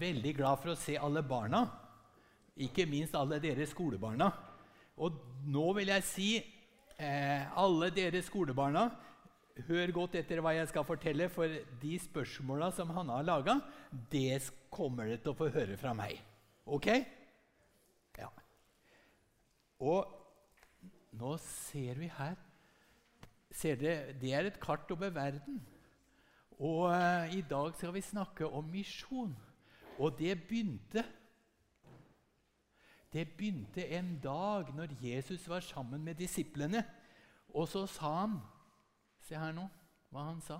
veldig glad for å se alle barna, ikke minst alle dere skolebarna. Og nå vil jeg si, eh, alle dere skolebarna, hør godt etter hva jeg skal fortelle, for de spørsmåla som han har laga, det kommer dere til å få høre fra meg. Ok? Ja. Og nå ser vi her ser dere, Det er et kart over verden. Og eh, i dag skal vi snakke om misjon. Og det begynte Det begynte en dag når Jesus var sammen med disiplene. Og så sa han Se her nå hva han sa.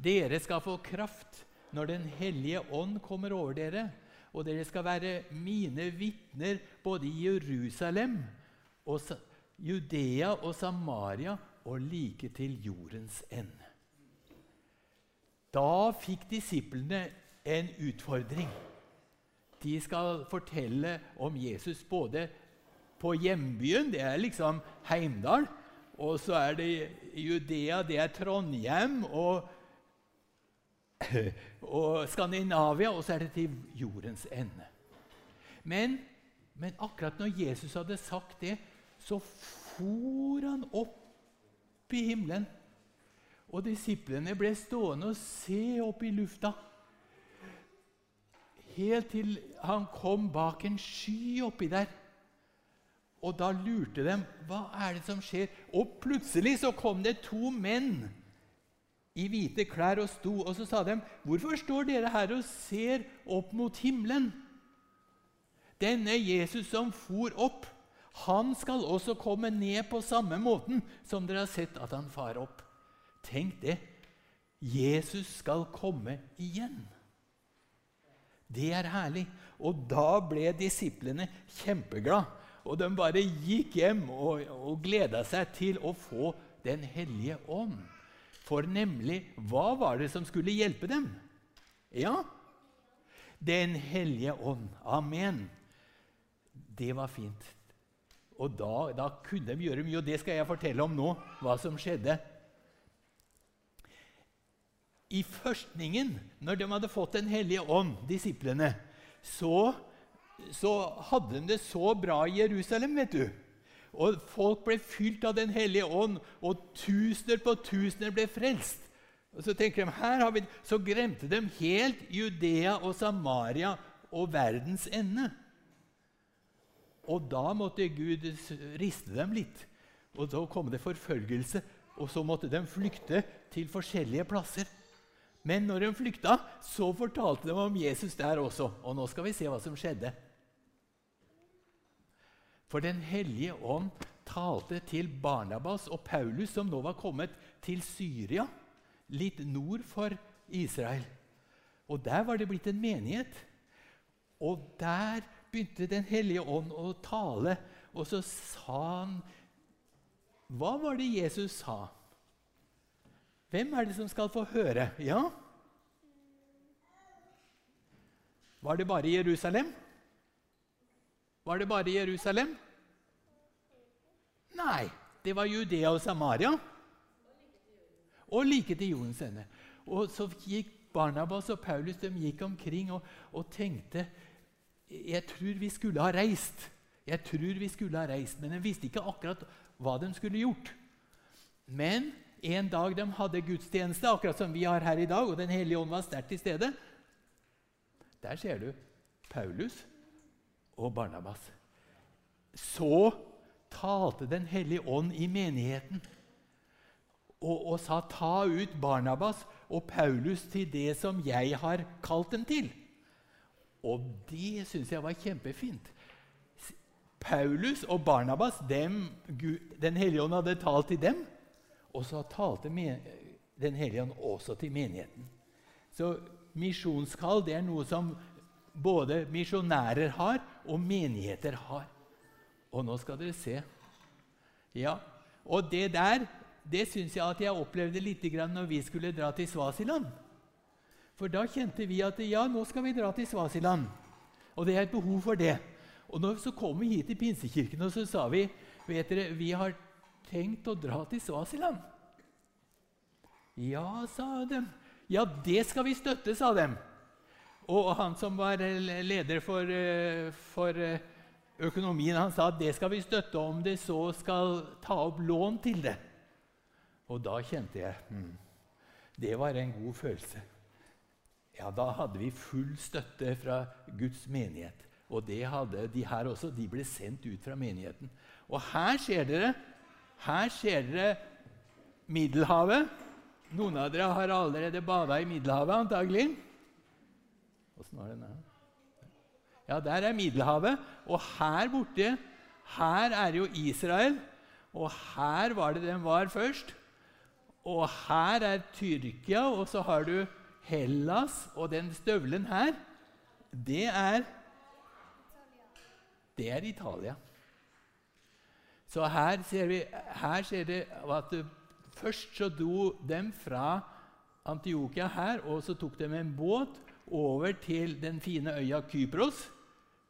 Dere skal få kraft når Den hellige ånd kommer over dere, og dere skal være mine vitner både i Jerusalem og Judea og Samaria og like til jordens ende. Da fikk disiplene en utfordring. De skal fortelle om Jesus både på hjembyen, det er liksom Heimdal, og så er det Judea, det er Trondheim, og, og Skandinavia, og så er det til jordens ende. Men, men akkurat når Jesus hadde sagt det, så for han opp i himmelen. Og disiplene ble stående og se opp i lufta. Helt til han kom bak en sky oppi der. Og da lurte de hva er det som skjer. Og plutselig så kom det to menn i hvite klær og sto, og så sa de, 'Hvorfor står dere her og ser opp mot himmelen?' Denne Jesus som for opp, han skal også komme ned på samme måten som dere har sett at han far opp. Tenk det. Jesus skal komme igjen. Det er herlig. Og da ble disiplene kjempeglade. Og de bare gikk hjem og, og gleda seg til å få Den hellige ånd. For nemlig, hva var det som skulle hjelpe dem? Ja, Den hellige ånd. Amen. Det var fint. Og da, da, kunne de gjøre mye, og det skal jeg fortelle om nå, hva som skjedde. I førstningen, når de hadde fått Den hellige ånd, disiplene, så, så hadde de det så bra i Jerusalem, vet du. Og folk ble fylt av Den hellige ånd, og tusener på tusener ble frelst. Og Så tenker de, her har vi, så glemte de helt Judea og Samaria og verdens ende. Og da måtte Gud riste dem litt. Og så kom det forfølgelse, og så måtte de flykte til forskjellige plasser. Men når de flykta, så fortalte de om Jesus der også. Og nå skal vi se hva som skjedde. For Den hellige ånd talte til Barnabas og Paulus, som nå var kommet til Syria, litt nord for Israel. Og Der var det blitt en menighet. Og der begynte Den hellige ånd å tale, og så sa han Hva var det Jesus sa? Hvem er det som skal få høre? Ja? Var det bare Jerusalem? Var det bare Jerusalem? Nei, det var Judea og Samaria. Og like til jordens ende. Og så gikk Barnabas og Paulus de gikk omkring og, og tenkte jeg tror vi skulle ha reist. Jeg tror vi skulle ha reist, Men de visste ikke akkurat hva de skulle gjort. Men en dag de hadde gudstjeneste, akkurat som vi har her i dag, og Den hellige ånd var sterkt til stede, der ser du Paulus og Barnabas. Så talte Den hellige ånd i menigheten og, og sa, 'Ta ut Barnabas og Paulus til det som jeg har kalt dem til.' Og det syns jeg var kjempefint. Paulus og Barnabas, dem, Den hellige ånd hadde talt til dem, og så talte Den hellige ånd også til menigheten. Så misjonskall det er noe som både misjonærer har, og menigheter har. Og nå skal dere se. Ja, Og det der det syns jeg at jeg opplevde litt når vi skulle dra til Svasiland. For da kjente vi at ja, nå skal vi dra til Svasiland. Og det er et behov for det. Og når så kom vi hit til Pinsekirken og så sa vi vet dere, vi har tenkt å dra til Svasiland. Ja, sa de. Ja, det skal vi støtte, sa de. og han som var leder for, eh, for eh, økonomien, han sa at det skal vi støtte om det så skal ta opp lån til det. Og da kjente jeg hmm, Det var en god følelse. Ja, Da hadde vi full støtte fra Guds menighet. Og det hadde de her også. De ble sendt ut fra menigheten. Og her ser dere her ser dere Middelhavet. Noen av dere har allerede bada i Middelhavet, antagelig. Åssen var den her? Ja, der er Middelhavet. Og her borte her er jo Israel. Og her var det den var først. Og her er Tyrkia, og så har du Hellas. Og den støvelen her, det er Det er Italia. Så her ser vi her ser det at først så dro dem fra Antiokia her, og så tok de en båt over til den fine øya Kypros.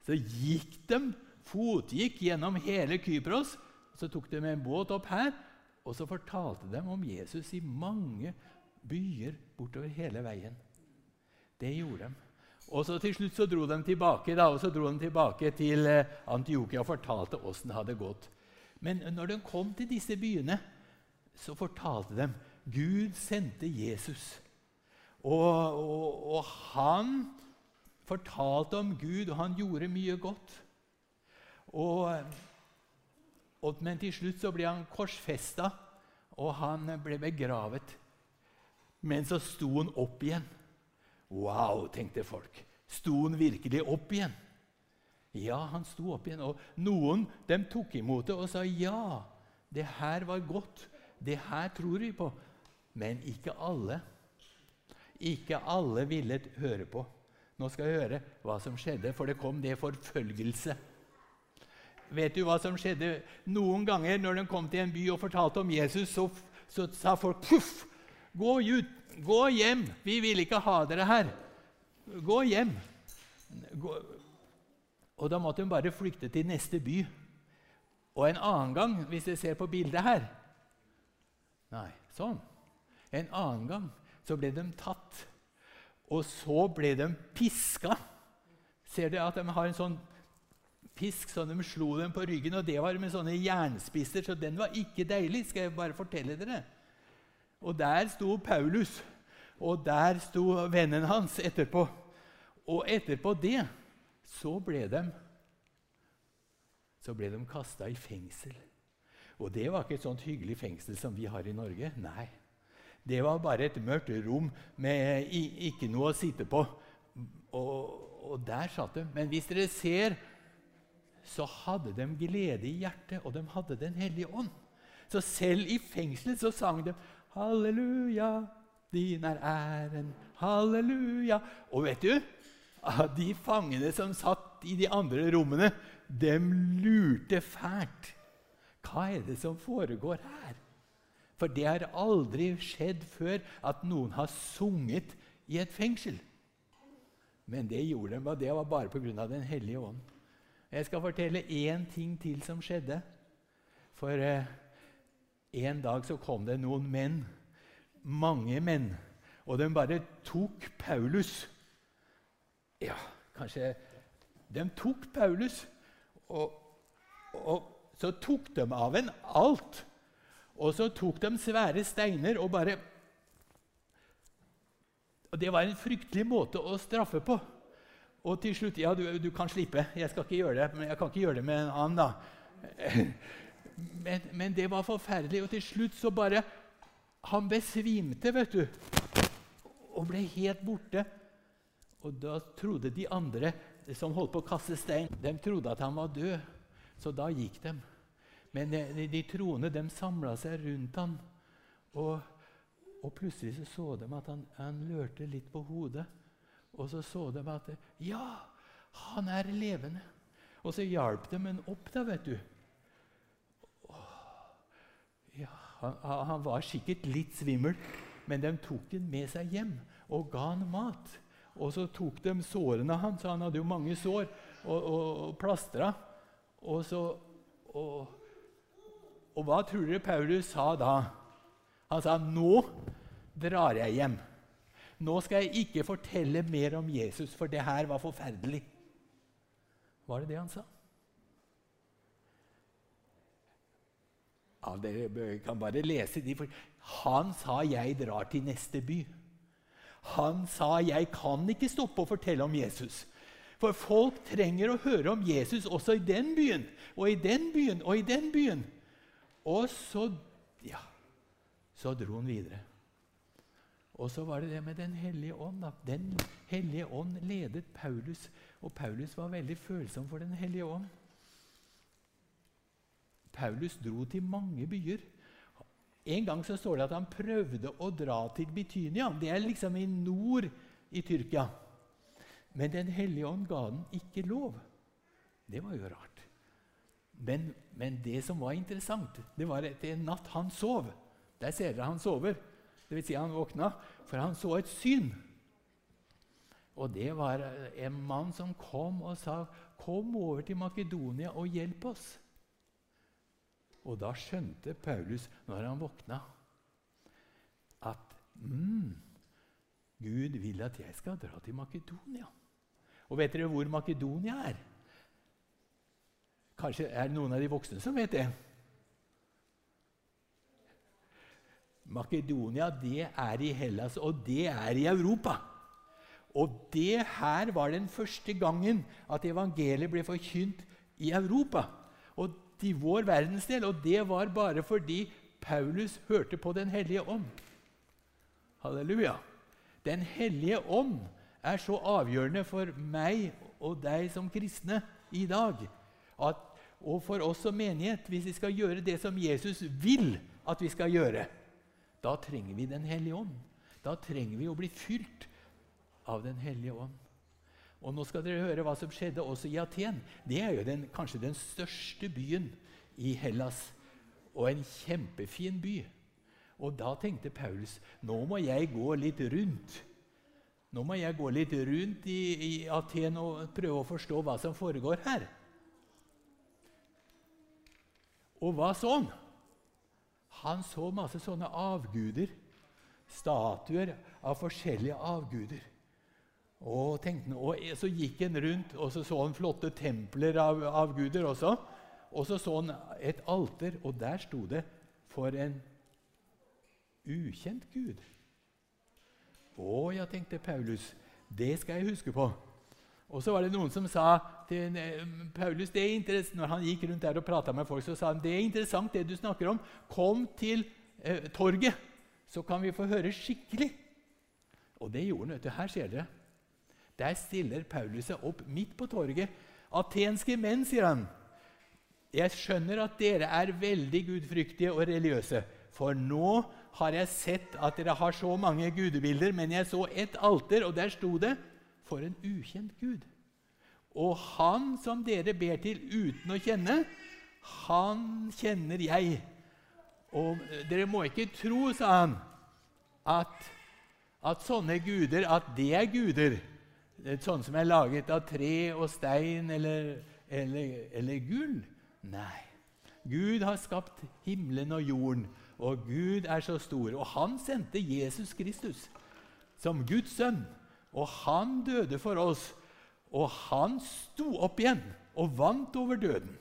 Så gikk de, fotgikk gjennom hele Kypros. Så tok de en båt opp her, og så fortalte de om Jesus i mange byer bortover hele veien. Det gjorde de. Og så Til slutt så dro de tilbake da, og så dro de tilbake til eh, Antiokia og fortalte åssen det hadde gått. Men når de kom til disse byene, så fortalte de Gud sendte Jesus. Og, og, og, han fortalte om Gud, og han gjorde mye godt. Og, men til slutt så ble han korsfesta, og han ble begravet. Men så sto han opp igjen. Wow, tenkte folk. Sto han virkelig opp igjen? Ja, han sto opp igjen. Og noen de tok imot det og sa ja, det her var godt. Det her tror vi på. Men ikke alle. Ikke alle ville høre på. Nå skal jeg høre hva som skjedde, for det kom det forfølgelse. Vet du hva som skjedde? Noen ganger når de kom til en by og fortalte om Jesus, så, så sa folk puff, gå ut, gå hjem. Vi vil ikke ha dere her. Gå hjem. Og da måtte de bare flykte til neste by. Og en annen gang, hvis dere ser på bildet her Nei, sånn. En annen gang så ble de tatt. Og så ble de piska. Ser dere at de har en sånn pisk så de slo dem på ryggen? Og det var med sånne jernspisser, så den var ikke deilig. skal jeg bare fortelle dere. Og der sto Paulus, og der sto vennen hans etterpå. Og etterpå det så ble de så de kasta i fengsel. Og det var ikke et sånt hyggelig fengsel som vi har i Norge. Nei. Det var bare et mørkt rom med ikke noe å sitte på. Og, og der satt de. Men hvis dere ser, så hadde de glede i hjertet, og de hadde Den hellige ånd. Så selv i fengselet så sang de 'Halleluja, din er æren', halleluja. Og vet du, de fangene som satt i de andre rommene, de lurte fælt. Hva er det som foregår her? For det har aldri skjedd før at noen har sunget i et fengsel. Men det gjorde de, og det var bare pga. Den hellige ånd. Jeg skal fortelle én ting til som skjedde. For eh, en dag så kom det noen menn, mange menn, og de bare tok Paulus. Ja, kanskje De tok Paulus, og, og så tok de av en alt. Og så tok de svære steiner og bare Og Det var en fryktelig måte å straffe på. Og til slutt Ja, du, du kan slippe. Jeg skal ikke gjøre det, men jeg kan ikke gjøre det med en annen, da. Men, men det var forferdelig. Og til slutt så bare Han besvimte, vet du. Og ble helt borte. Og da trodde de andre som holdt på å kaste stein, de trodde at han var død. Så da gikk de. Men de, de troende de samla seg rundt han, og, og, plutselig så, så de at han, han lørte litt på hodet. Og så så de at Ja, han er levende. Og så hjalp de ham opp, da, vet du. Ja, han, han, var sikkert litt svimmel, men de tok ham med seg hjem og ga han mat. Og så tok de sårene hans, han hadde jo mange sår, og, og, og plastra. Og så og, og hva tror dere Paulus sa da? Han sa, 'Nå drar jeg hjem.' Nå skal jeg ikke fortelle mer om Jesus, for det her var forferdelig. Var det det han sa? Ja, Dere kan bare lese de. For han sa 'jeg drar til neste by'. Han sa 'jeg kan ikke stoppe å fortelle om Jesus'. For folk trenger å høre om Jesus også i den byen og i den byen og i den byen. Og så ja, så dro han videre. Og så var det det med Den hellige ånd. Da. Den hellige ånd ledet Paulus, og Paulus var veldig følsom for Den hellige ånd. Paulus dro til mange byer. En gang så står det at han prøvde å dra til Bitynia. Det er liksom i nord i Tyrkia. Men Den hellige ånd ga den ikke lov. Det var jo rart. Men, men det som var interessant, det var at en natt han sov. Der ser dere han sover. Det vil si han våkna, for han så et syn. Og det var en mann som kom og sa, 'Kom over til Makedonia og hjelp oss.' Og da skjønte Paulus, når han våkna, at mm, Gud vil at jeg skal dra til Makedonia. Og vet dere hvor Makedonia er? Kanskje er det noen av de voksne som vet det? Makedonia det er i Hellas, og det er i Europa. Og det her var den første gangen at evangeliet ble forkynt i Europa. Og i vår verdensdel. Og det var bare fordi Paulus hørte på Den hellige ånd. Halleluja. Den hellige ånd er så avgjørende for meg og deg som kristne i dag. At, og for oss som menighet, hvis vi skal gjøre det som Jesus vil at vi skal gjøre, da trenger vi Den hellige ånd. Da trenger vi å bli fylt av Den hellige ånd. Og nå skal dere høre hva som skjedde også i Aten. Det er jo den, kanskje den største byen i Hellas, og en kjempefin by. Og da tenkte Paulus nå må jeg gå litt rundt. Nå må jeg gå litt rundt i, i Aten og prøve å forstå hva som foregår her. Og hva så han? Han så masse sånne avguder. Statuer av forskjellige avguder. Og, tenkte, og Så gikk han rundt og så, så han flotte templer av, av guder også. Og så så han et alter, og der sto det 'For en ukjent Gud'. Å ja, tenkte Paulus. Det skal jeg huske på. Og så var det noen som sa til eh, Paulus det er interessant, Når han gikk rundt der og prata med folk, så sa han det er interessant det du snakker om. Kom til eh, torget, så kan vi få høre skikkelig. Og det gjorde han. vet du. Her ser dere. Der stiller Paulus seg opp midt på torget. Atenske menn, sier han. Jeg skjønner at dere er veldig gudfryktige og religiøse. For nå har jeg sett at dere har så mange gudebilder, men jeg så et alter, og der sto det 'For en ukjent Gud'. Og han som dere ber til uten å kjenne, han kjenner jeg. Og dere må ikke tro, sa han, at, at sånne guder, at det er guder sånn som er laget av tre og stein eller, eller, eller gull. Nei. Gud har skapt himmelen og jorden, og Gud er så stor. Og han sendte Jesus Kristus som Guds sønn, og han døde for oss. Og han sto opp igjen og vant over døden.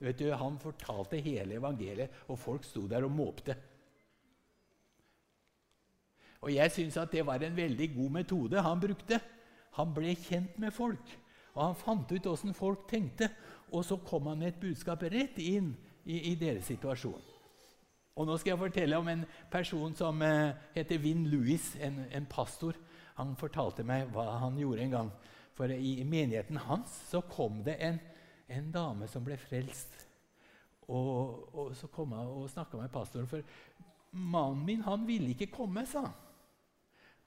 Du, Han fortalte hele evangeliet, og folk sto der og måpte. Og Jeg syns det var en veldig god metode han brukte. Han ble kjent med folk, og han fant ut åssen folk tenkte. Og så kom han med et budskap rett inn i, i deres situasjon. Og Nå skal jeg fortelle om en person som eh, heter Vin Louis, en, en, pastor. Han fortalte meg hva han gjorde en gang. For i, menigheten hans så kom det en, en dame som ble frelst. Og, og så kom han og snakka med pastoren. For mannen min han ville ikke komme, sa han.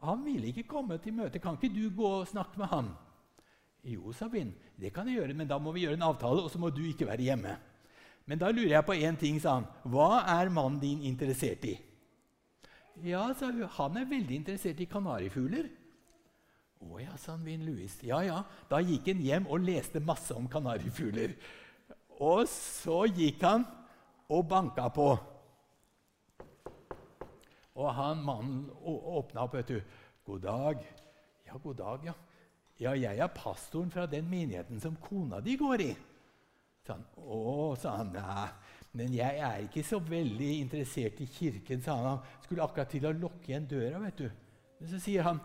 Han ville ikke komme til møte. Kan ikke du gå og snakke med han? Jo, sa Vin, det kan jeg gjøre, men da må vi gjøre en avtale, og så må du ikke være hjemme. Men da lurer jeg på én ting, sa han. Hva er mannen din interessert i? Ja, sa hun, han er veldig interessert i kanarifugler. Å ja, sa Vin Louis. Ja, ja. Da gikk han hjem og leste masse om kanarifugler. Og så gikk han og banka på. Og han mannen åpna opp, vet du. God dag. Ja, god dag, ja. Ja, jeg er pastoren fra den menigheten som kona di går i. Så han, Å, sa han. Nei, men jeg er ikke så veldig interessert i kirken, sa han. Han skulle akkurat til å lukke igjen døra, vet du. Men så sier han,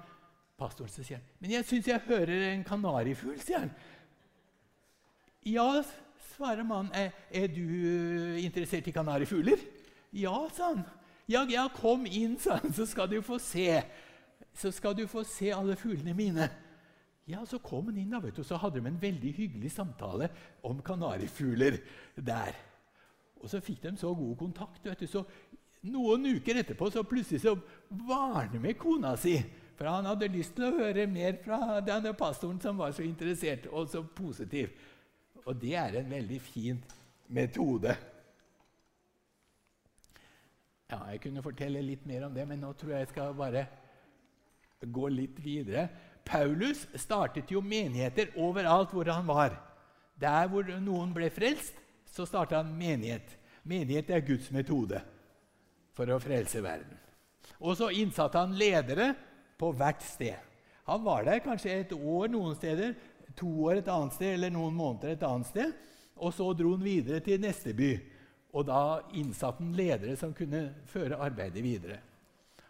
pastoren så sier han, men jeg syns jeg hører en kanarifugl, sier han. Ja, svarer mannen. Er, er du interessert i kanarifugler? Ja, sa han. Ja, ja, kom inn, sa han, så skal du få se. Så skal du få se alle fuglene mine. Ja, Så kom han inn, da, vet du, og så hadde de en veldig hyggelig samtale om kanarifugler der. Og så fikk de så god kontakt. vet du, så Noen uker etterpå så plutselig så var han med kona si. For han hadde lyst til å høre mer fra denne pastoren som var så interessert og så positiv. Og det er en veldig fin metode. Ja, Jeg kunne fortelle litt mer om det, men nå tror jeg jeg skal bare gå litt videre. Paulus startet jo menigheter overalt hvor han var. Der hvor noen ble frelst, så starta han menighet. Menighet er Guds metode for å frelse verden. Og så innsatte han ledere på hvert sted. Han var der kanskje et år noen steder, to år et annet sted eller noen måneder et annet sted. Og så dro han videre til neste by. Og da innsatte han ledere som kunne føre arbeidet videre.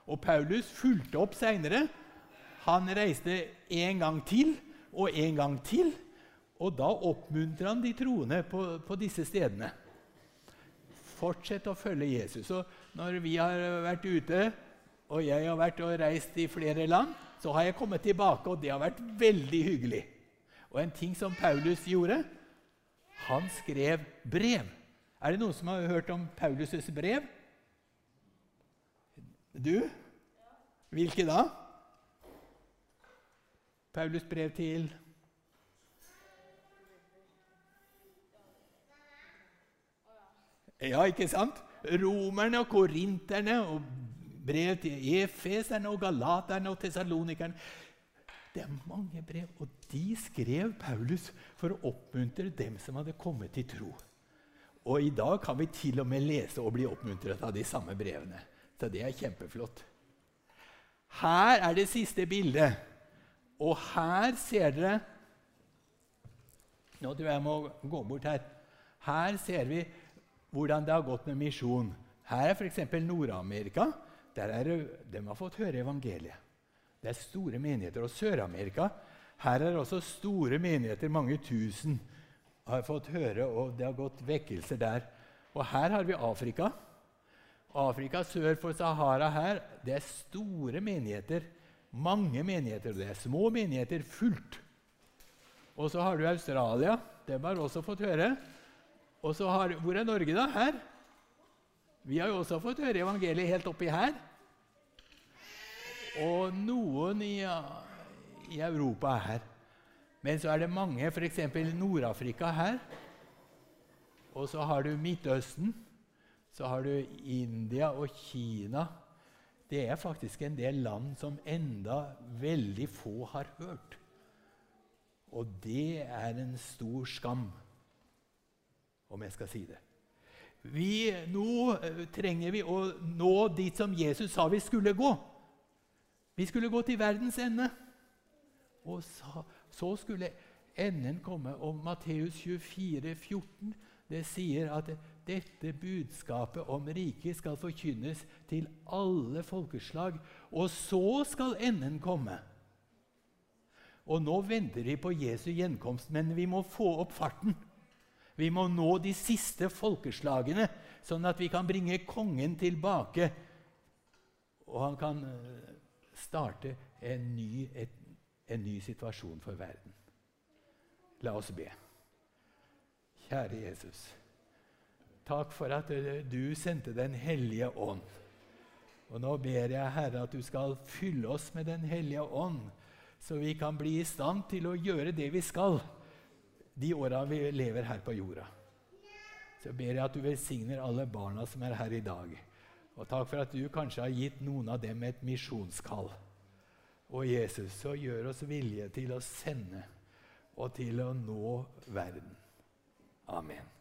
Og Paulus fulgte opp seinere. Han reiste en gang til og en gang til. Og da oppmuntrer han de troende på, på disse stedene. Fortsett å følge Jesus. Og når vi har vært ute, og jeg har vært og reist i flere land, så har jeg kommet tilbake, og det har vært veldig hyggelig. Og en ting som Paulus gjorde Han skrev brev. Er det noen som har hørt om Paulus' brev? Du? Hvilke da? Paulus' brev til Ja, ikke sant? Romerne og korinterne og brev til efeserne og galaterne og tesalonikerne. Det er mange brev, og de skrev Paulus for å oppmuntre dem som hadde kommet til tro. Og i dag kan vi til og med lese og bli oppmuntret av de samme brevene. Så det er kjempeflott. Her er det siste bildet. Og her ser dere Nå tror jeg jeg må gå bort her. Her ser vi hvordan det har gått med misjon. Her er f.eks. Nord-Amerika. Der er De har fått høre evangeliet. Det er store menigheter. Og Sør-Amerika her er det også store menigheter. Mange tusen har fått høre, og det har gått vekkelser der. Og her har vi Afrika. Afrika sør for Sahara her, det er store menigheter. Mange menigheter. Det er små menigheter fullt. Og så har du Australia. Dem har også fått høre. Og så har, Hvor er Norge, da? Her? Vi har jo også fått høre evangeliet helt oppi her. Og noen i, i Europa er her. Men så er det mange, f.eks. Nord-Afrika her. Og så har du Midtøsten. Så har du India og Kina. Det er faktisk en del land som enda veldig få har hørt. Og det er en stor skam om jeg skal si det. Vi, nå eh, trenger vi å nå dit som Jesus sa vi skulle gå. Vi skulle gå til verdens ende. Og så, så skulle enden komme. Og Matteus 24, 14, det sier at dette budskapet om riket skal forkynnes til alle folkeslag, og så skal enden komme. Og nå venter vi på Jesu gjenkomst, men vi må få opp farten. Vi må nå de siste folkeslagene, sånn at vi kan bringe kongen tilbake. Og han kan eh, starte en ny, et, en ny situasjon for verden. La oss be. Kjære Jesus. Takk for at eh, du sendte Den hellige ånd. Og nå ber jeg, Herre, at du skal fylle oss med Den hellige ånd, så vi kan bli i stand til å gjøre det vi skal de åra vi lever her på jorda. Så ber jeg at du velsigner alle barna som er her i dag. Og takk for at du kanskje har gitt noen av dem et misjonskall. Og Jesus, så gjør oss vilje til å sende og til å nå verden. Amen.